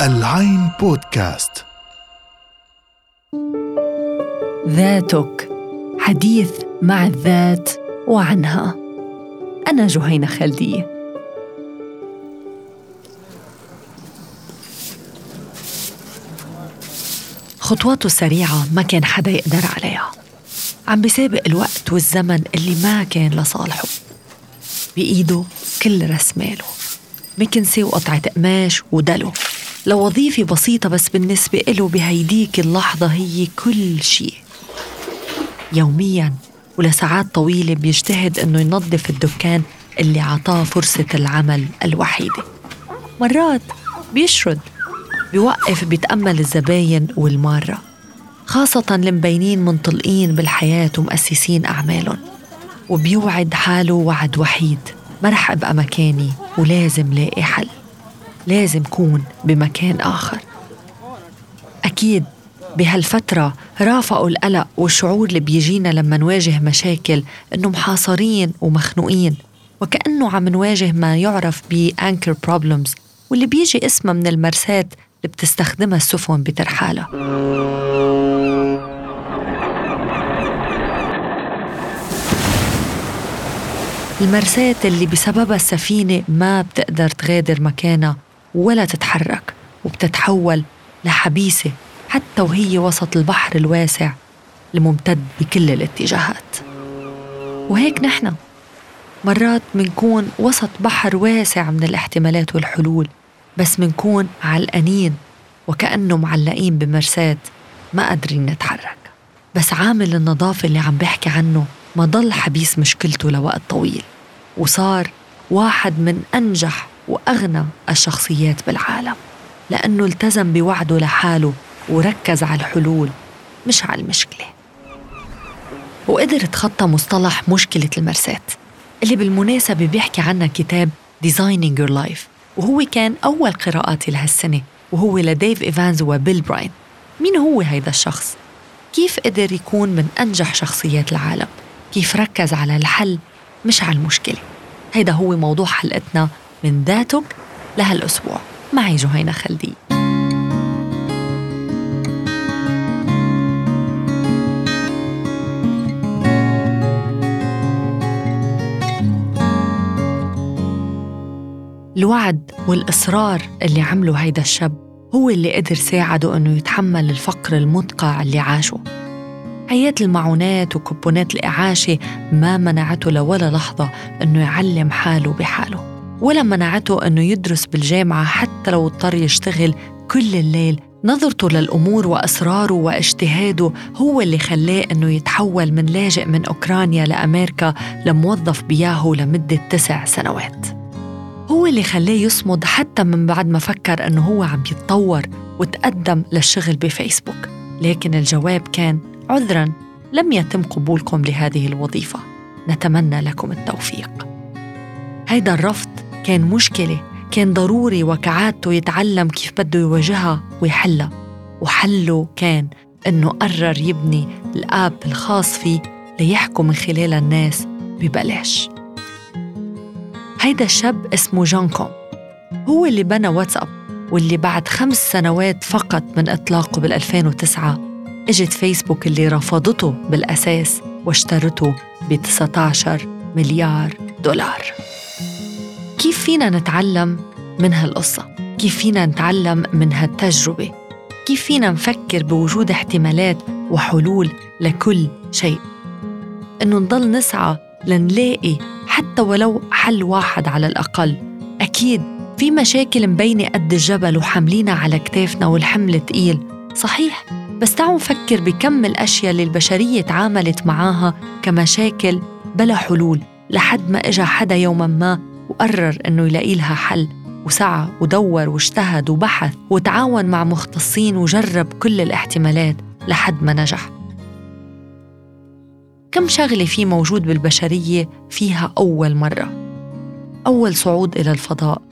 العين بودكاست. ذاتك حديث مع الذات وعنها. أنا جهينة خلدية خطواته سريعة ما كان حدا يقدر عليها. عم بيسابق الوقت والزمن اللي ما كان لصالحه. بإيده كل رسماله. مكنسة وقطعة قماش ودلو. لوظيفة بسيطة بس بالنسبة له بهيديك اللحظة هي كل شيء. يومياً ولساعات طويلة بيجتهد إنه ينظف الدكان اللي عطاه فرصة العمل الوحيدة. مرات بيشرد بيوقف بيتأمل الزباين والمارة خاصة المبينين منطلقين بالحياة ومؤسسين أعمالهم وبيوعد حاله وعد وحيد. ما رح أبقى مكاني ولازم لاقي حل. لازم كون بمكان آخر. أكيد بهالفترة رافقوا القلق والشعور اللي بيجينا لما نواجه مشاكل إنه محاصرين ومخنوقين. وكأنه عم نواجه ما يعرف ب anchor problems واللي بيجي اسمها من المرساة اللي بتستخدمها السفن بترحالها. المرساة اللي بسببها السفينة ما بتقدر تغادر مكانها ولا تتحرك وبتتحول لحبيسة حتى وهي وسط البحر الواسع الممتد بكل الاتجاهات. وهيك نحن مرات منكون وسط بحر واسع من الاحتمالات والحلول بس منكون علقانين وكأنه معلقين بمرساة ما قادرين نتحرك. بس عامل النظافة اللي عم بحكي عنه ما ضل حبيس مشكلته لوقت طويل. وصار واحد من أنجح وأغنى الشخصيات بالعالم لأنه التزم بوعده لحاله وركز على الحلول مش على المشكلة وقدر تخطى مصطلح مشكلة المرساة اللي بالمناسبة بيحكي عنها كتاب Designing Your Life وهو كان أول قراءاتي لهالسنة وهو لديف إيفانز وبيل براين مين هو هيدا الشخص؟ كيف قدر يكون من أنجح شخصيات العالم؟ كيف ركز على الحل مش على المشكلة؟ هيدا هو موضوع حلقتنا من ذاتك لهالأسبوع. معي جهينة خلدي. الوعد والإصرار اللي عمله هيدا الشاب هو اللي قدر ساعده إنه يتحمل الفقر المدقع اللي عاشه. حياة المعونات وكوبونات الإعاشة ما منعته لولا لحظة إنه يعلم حاله بحاله. ولا منعته إنه يدرس بالجامعة حتى لو اضطر يشتغل كل الليل. نظرته للأمور وأسراره واجتهاده هو اللي خلاه إنه يتحول من لاجئ من أوكرانيا لأمريكا لموظف بياهو لمدة تسع سنوات. هو اللي خلاه يصمد حتى من بعد ما فكر أنه هو عم يتطور وتقدم للشغل بفيسبوك. لكن الجواب كان عذرا لم يتم قبولكم لهذه الوظيفة. نتمنى لكم التوفيق. هيدا الرفض كان مشكلة كان ضروري وكعادته يتعلم كيف بده يواجهها ويحلها. وحله كان إنه قرر يبني ال app الخاص فيه ليحكوا من خلالها الناس ببلاش. هيدا الشاب اسمه جون كوم. هو اللي بنى واتساب واللي بعد خمس سنوات فقط من إطلاقه بال 2009 اجت فيسبوك اللي رفضته بالأساس واشترته ب 19 مليار دولار كيف فينا نتعلم من هالقصة؟ كيف فينا نتعلم من هالتجربة؟ كيف فينا نفكر بوجود احتمالات وحلول لكل شيء؟ إنه نضل نسعى لنلاقي حتى ولو حل واحد على الأقل أكيد في مشاكل مبينة قد الجبل وحاملينها على كتافنا والحمل تقيل صحيح بس تعالوا نفكر بكم الأشياء اللي البشرية تعاملت معاها كمشاكل بلا حلول لحد ما إجا حدا يوما ما وقرر إنه يلاقي لها حل وسعى ودور واجتهد وبحث وتعاون مع مختصين وجرب كل الاحتمالات لحد ما نجح. كم شغلة في موجود بالبشرية فيها أول مرة؟ أول صعود إلى الفضاء.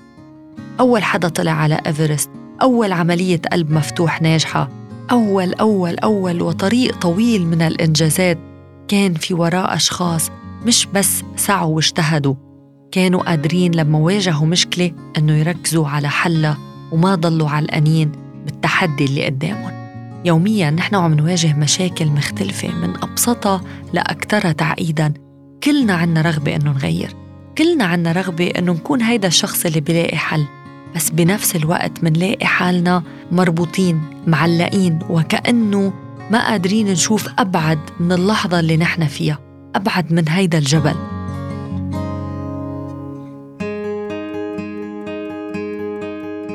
أول حدا طلع على إيفرست. أول عملية قلب مفتوح ناجحة. أول أول أول وطريق طويل من الإنجازات كان في وراء أشخاص مش بس سعوا واجتهدوا. كانوا قادرين لما واجهوا مشكلة أنه يركزوا على حلها وما ضلوا علقانين بالتحدي اللي قدامهم. يوميا نحن عم نواجه مشاكل مختلفة من أبسطها لأكثرها تعقيدا. كلنا عنا رغبة أنه نغير. كلنا عنا رغبة أنه نكون هيدا الشخص اللي بيلاقي حل. بس بنفس الوقت منلاقي حالنا مربوطين معلقين وكأنه ما قادرين نشوف أبعد من اللحظة اللي نحن فيها أبعد من هيدا الجبل.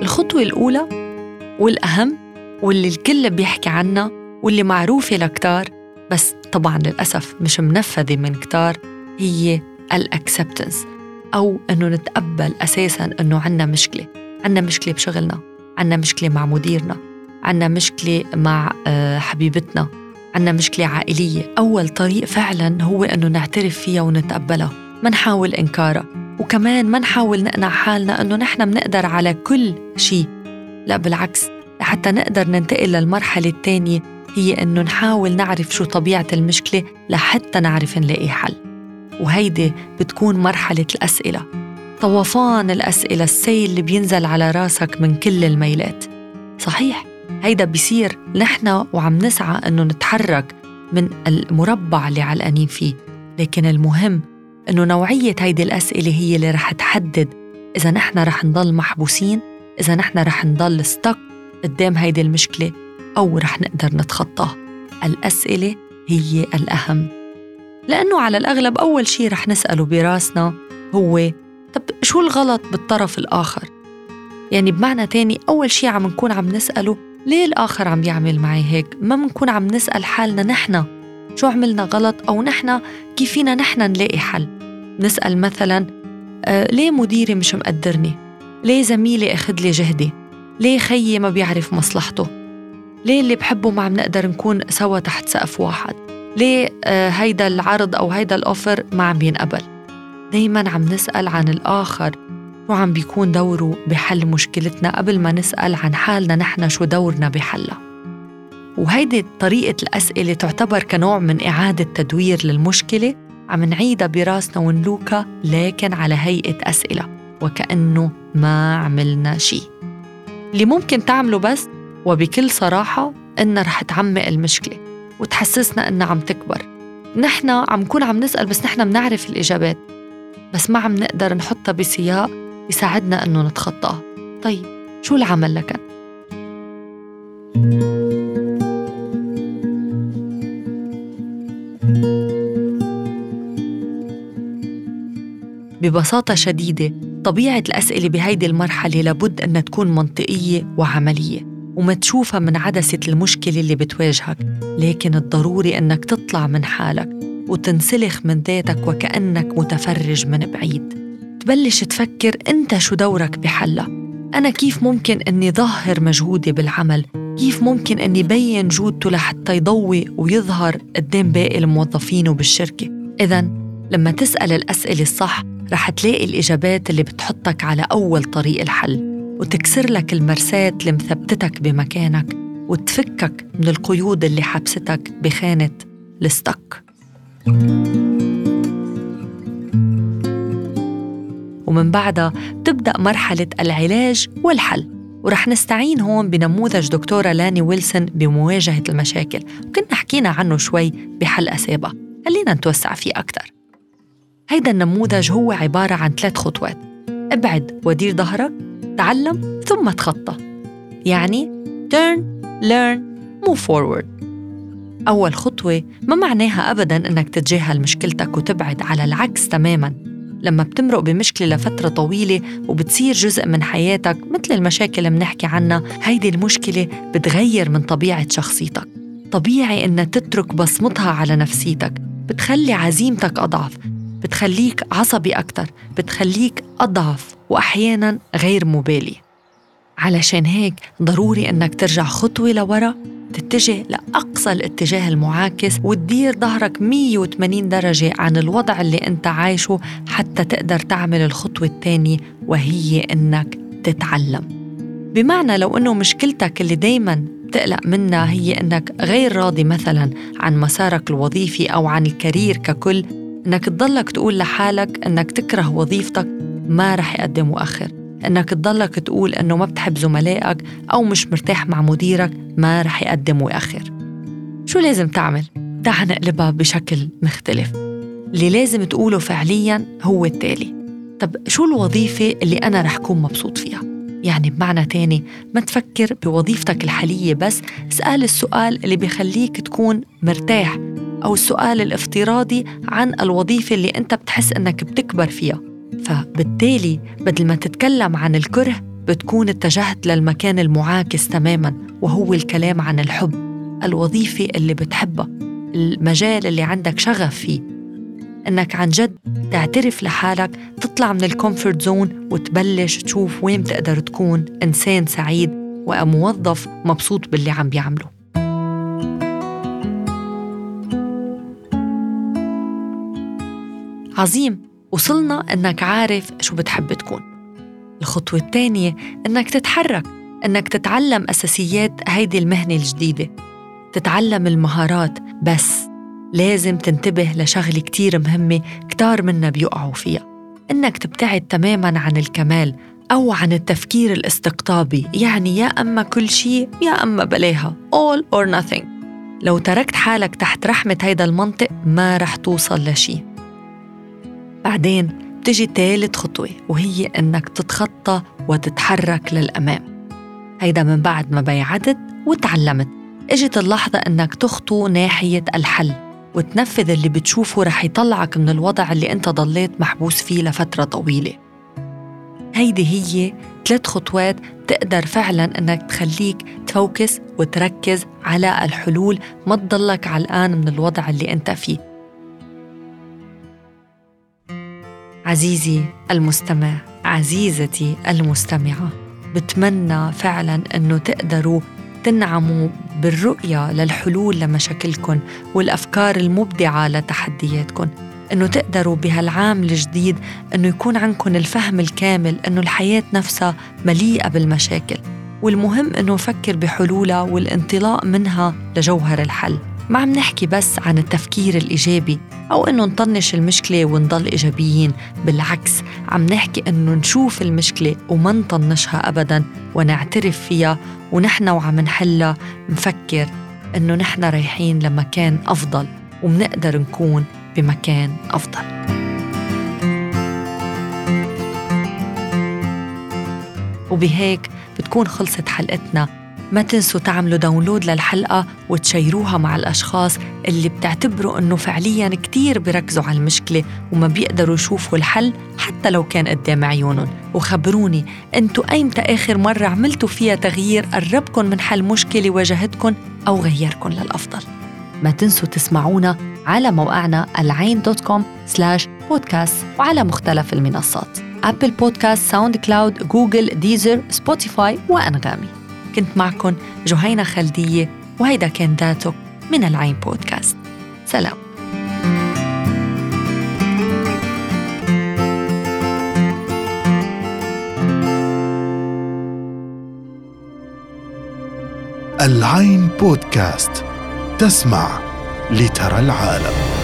الخطوة الأولى والأهم واللي الكل بيحكي عنها واللي معروفة لكتار بس طبعا للأسف مش منفذة من كتار هي الأكسبتنس أو أنه نتقبل أساسا أنه عنا مشكلة. عنا مشكلة بشغلنا. عنا مشكلة مع مديرنا. عنا مشكلة مع آه، حبيبتنا. عنا مشكلة عائلية. أول طريق فعلا هو أنه نعترف فيها ونتقبلها. ما نحاول إنكارها. وكمان ما نحاول نقنع حالنا أنه نحن منقدر على كل شيء. لا بالعكس. لحتى نقدر ننتقل للمرحلة الثانية هي أنه نحاول نعرف شو طبيعة المشكلة لحتى نعرف نلاقي حل. وهيدي بتكون مرحلة الأسئلة. طوفان الأسئلة السيل اللي بينزل على راسك من كل الميلات. صحيح هيدا بيصير نحن وعم نسعى أنه نتحرك من المربع اللي علقانين فيه. لكن المهم أنه نوعية هيدي الأسئلة هي اللي رح تحدد إذا نحن رح نضل محبوسين إذا نحن رح نضل ستك قدام هيدي المشكلة أو رح نقدر نتخطاها الأسئلة هي الأهم. لأنه على الأغلب أول شيء رح نسأله براسنا هو طب شو الغلط بالطرف الآخر؟ يعني بمعنى تاني أول شيء عم نكون عم نسأله ليه الآخر عم يعمل معي هيك؟ ما بنكون عم نسأل حالنا نحن شو عملنا غلط أو نحن كيف فينا نحن نلاقي حل نسأل مثلا آه ليه مديري مش مقدرني؟ ليه زميلي أخذ لي جهدي؟ ليه خيي ما بيعرف مصلحته؟ ليه اللي بحبه ما عم نقدر نكون سوا تحت سقف واحد؟ ليه هيدا العرض أو هيدا الأوفر ما عم بينقبل؟ دايما عم نسأل عن الآخر شو عم بيكون دوره بحل مشكلتنا قبل ما نسأل عن حالنا نحن شو دورنا بحلها. وهيدي طريقة الأسئلة تعتبر كنوع من إعادة تدوير للمشكلة. عم نعيدها براسنا ونلوكا لكن على هيئة أسئلة وكأنه ما عملنا شيء اللي ممكن تعمله بس وبكل صراحة إنها رح تعمق المشكلة. وتحسسنا إنها عم تكبر. نحن عم نكون عم نسأل بس نحن بنعرف الإجابات. بس ما عم نقدر نحطها بسياق يساعدنا إنه نتخطاها. طيب شو العمل لكن؟ ببساطة شديدة طبيعة الأسئلة بهيدي المرحلة لابد أنها تكون منطقية وعملية. وما تشوفها من عدسة المشكلة اللي بتواجهك لكن الضروري أنك تطلع من حالك وتنسلخ من ذاتك وكأنك متفرج من بعيد. تبلش تفكر أنت شو دورك بحلها. أنا كيف ممكن أني ظهر مجهودي بالعمل؟ كيف ممكن أني بين جودته لحتى يضوي ويظهر قدام باقي الموظفين وبالشركة؟ إذا لما تسأل الأسئلة الصح رح تلاقي الإجابات اللي بتحطك على أول طريق الحل. وتكسر لك المرساة اللي مثبتتك بمكانك وتفكك من القيود اللي حبستك بخانة الستك. ومن بعدها تبدأ مرحلة العلاج والحل ورح نستعين هون بنموذج دكتورة لاني ويلسون بمواجهة المشاكل. وكنا حكينا عنه شوي بحلقة سابقة خلينا نتوسع فيه أكثر هيدا النموذج هو عبارة عن ثلاث خطوات. ابعد ودير ظهرك تعلم ثم تخطى. يعني turn, learn, move forward. أول خطوة ما معناها أبداً أنك تتجاهل مشكلتك وتبعد على العكس تماماً. لما بتمرق بمشكلة لفترة طويلة وبتصير جزء من حياتك مثل المشاكل اللي بنحكي عنها هيدي المشكلة بتغير من طبيعة شخصيتك. طبيعي إنها تترك بصمتها على نفسيتك بتخلي عزيمتك أضعف. بتخليك عصبي أكتر بتخليك أضعف وأحيانا غير مبالي. علشان هيك ضروري أنك ترجع خطوة لورا تتجه لأقصى الاتجاه المعاكس وتدير ظهرك 180 درجة عن الوضع اللي أنت عايشه حتى تقدر تعمل الخطوة الثانية وهي أنك تتعلم. بمعنى لو أنه مشكلتك اللي دايما بتقلق منها هي أنك غير راضي مثلا عن مسارك الوظيفي أو عن الكارير ككل إنك تضلك تقول لحالك إنك تكره وظيفتك ما رح يقدم مؤخر إنك تضلك تقول إنه ما بتحب زملائك أو مش مرتاح مع مديرك ما رح يقدم ويأخر شو لازم تعمل؟ تعال نقلبها بشكل مختلف اللي لازم تقوله فعليا هو التالي طب شو الوظيفة اللي أنا رح كون مبسوط فيها؟ يعني بمعنى تاني ما تفكر بوظيفتك الحالية بس اسأل السؤال اللي بيخليك تكون مرتاح أو السؤال الافتراضي عن الوظيفة اللي أنت بتحس أنك بتكبر فيها. فبالتالي بدل ما تتكلم عن الكره بتكون اتجهت للمكان المعاكس تماما وهو الكلام عن الحب الوظيفة اللي بتحبها المجال اللي عندك شغف فيه. إنك عن جد تعترف لحالك تطلع من ال comfort zone وتبلش تشوف وين بتقدر تكون إنسان سعيد وموظف مبسوط باللي عم بيعمله. عظيم. وصلنا إنك عارف شو بتحب تكون. الخطوة الثانية إنك تتحرك إنك تتعلم أساسيات هيدي المهنة الجديدة. تتعلم المهارات بس لازم تنتبه لشغلة كتير مهمة كتار منا بيقعوا فيها. إنك تبتعد تماماً عن الكمال أو عن التفكير الاستقطابي يعني يا أما كل شيء يا أما بلاها. All or nothing. لو تركت حالك تحت رحمة هيدا المنطق ما رح توصل لشي. بعدين بتجي تالت خطوة وهي إنك تتخطى وتتحرك للأمام. هيدا من بعد ما بيعدت وتعلمت. إجت اللحظة إنك تخطو ناحية الحل وتنفذ اللي بتشوفه رح يطلعك من الوضع اللي أنت ضليت محبوس فيه لفترة طويلة. هيدي هي ثلاث خطوات تقدر فعلا إنك تخليك تفوكس وتركز على الحلول ما تضلك علقان من الوضع اللي أنت فيه. عزيزي المستمع عزيزتي المستمعة بتمنى فعلا إنه تقدروا تنعموا بالرؤية للحلول لمشاكلكم والأفكار المبدعة لتحدياتكم إنه تقدروا بهالعام الجديد إنه يكون عندكم الفهم الكامل إنه الحياة نفسها مليئة بالمشاكل. والمهم إنه نفكر بحلولها والانطلاق منها لجوهر الحل. ما عم نحكي بس عن التفكير الإيجابي أو إنه نطنش المشكلة ونضل إيجابيين بالعكس عم نحكي إنه نشوف المشكلة وما نطنشها أبدا ونعترف فيها ونحن وعم نحلها نفكر إنه نحن رايحين لمكان أفضل ومنقدر نكون بمكان أفضل. وبهيك بتكون خلصت حلقتنا ما تنسوا تعملوا داونلود للحلقة وتشيروها مع الأشخاص اللي بتعتبروا أنه فعليا كتير بركزوا على المشكلة وما بيقدروا يشوفوا الحل حتى لو كان قدام عيونهم. وخبروني أنتوا أيمتى آخر مرة عملتوا فيها تغيير قربكم من حل مشكلة واجهتكم أو غيركم للأفضل؟ ما تنسوا تسمعونا على موقعنا العين dot com slash podcast وعلى مختلف المنصات. Apple Podcast، SoundCloud، Google، Deezer، Spotify وأنغامي. كنت معكم جهينة خلدية وهيدا كان ذاتك من العين بودكاست. سلام. العين بودكاست تسمع لترى العالم.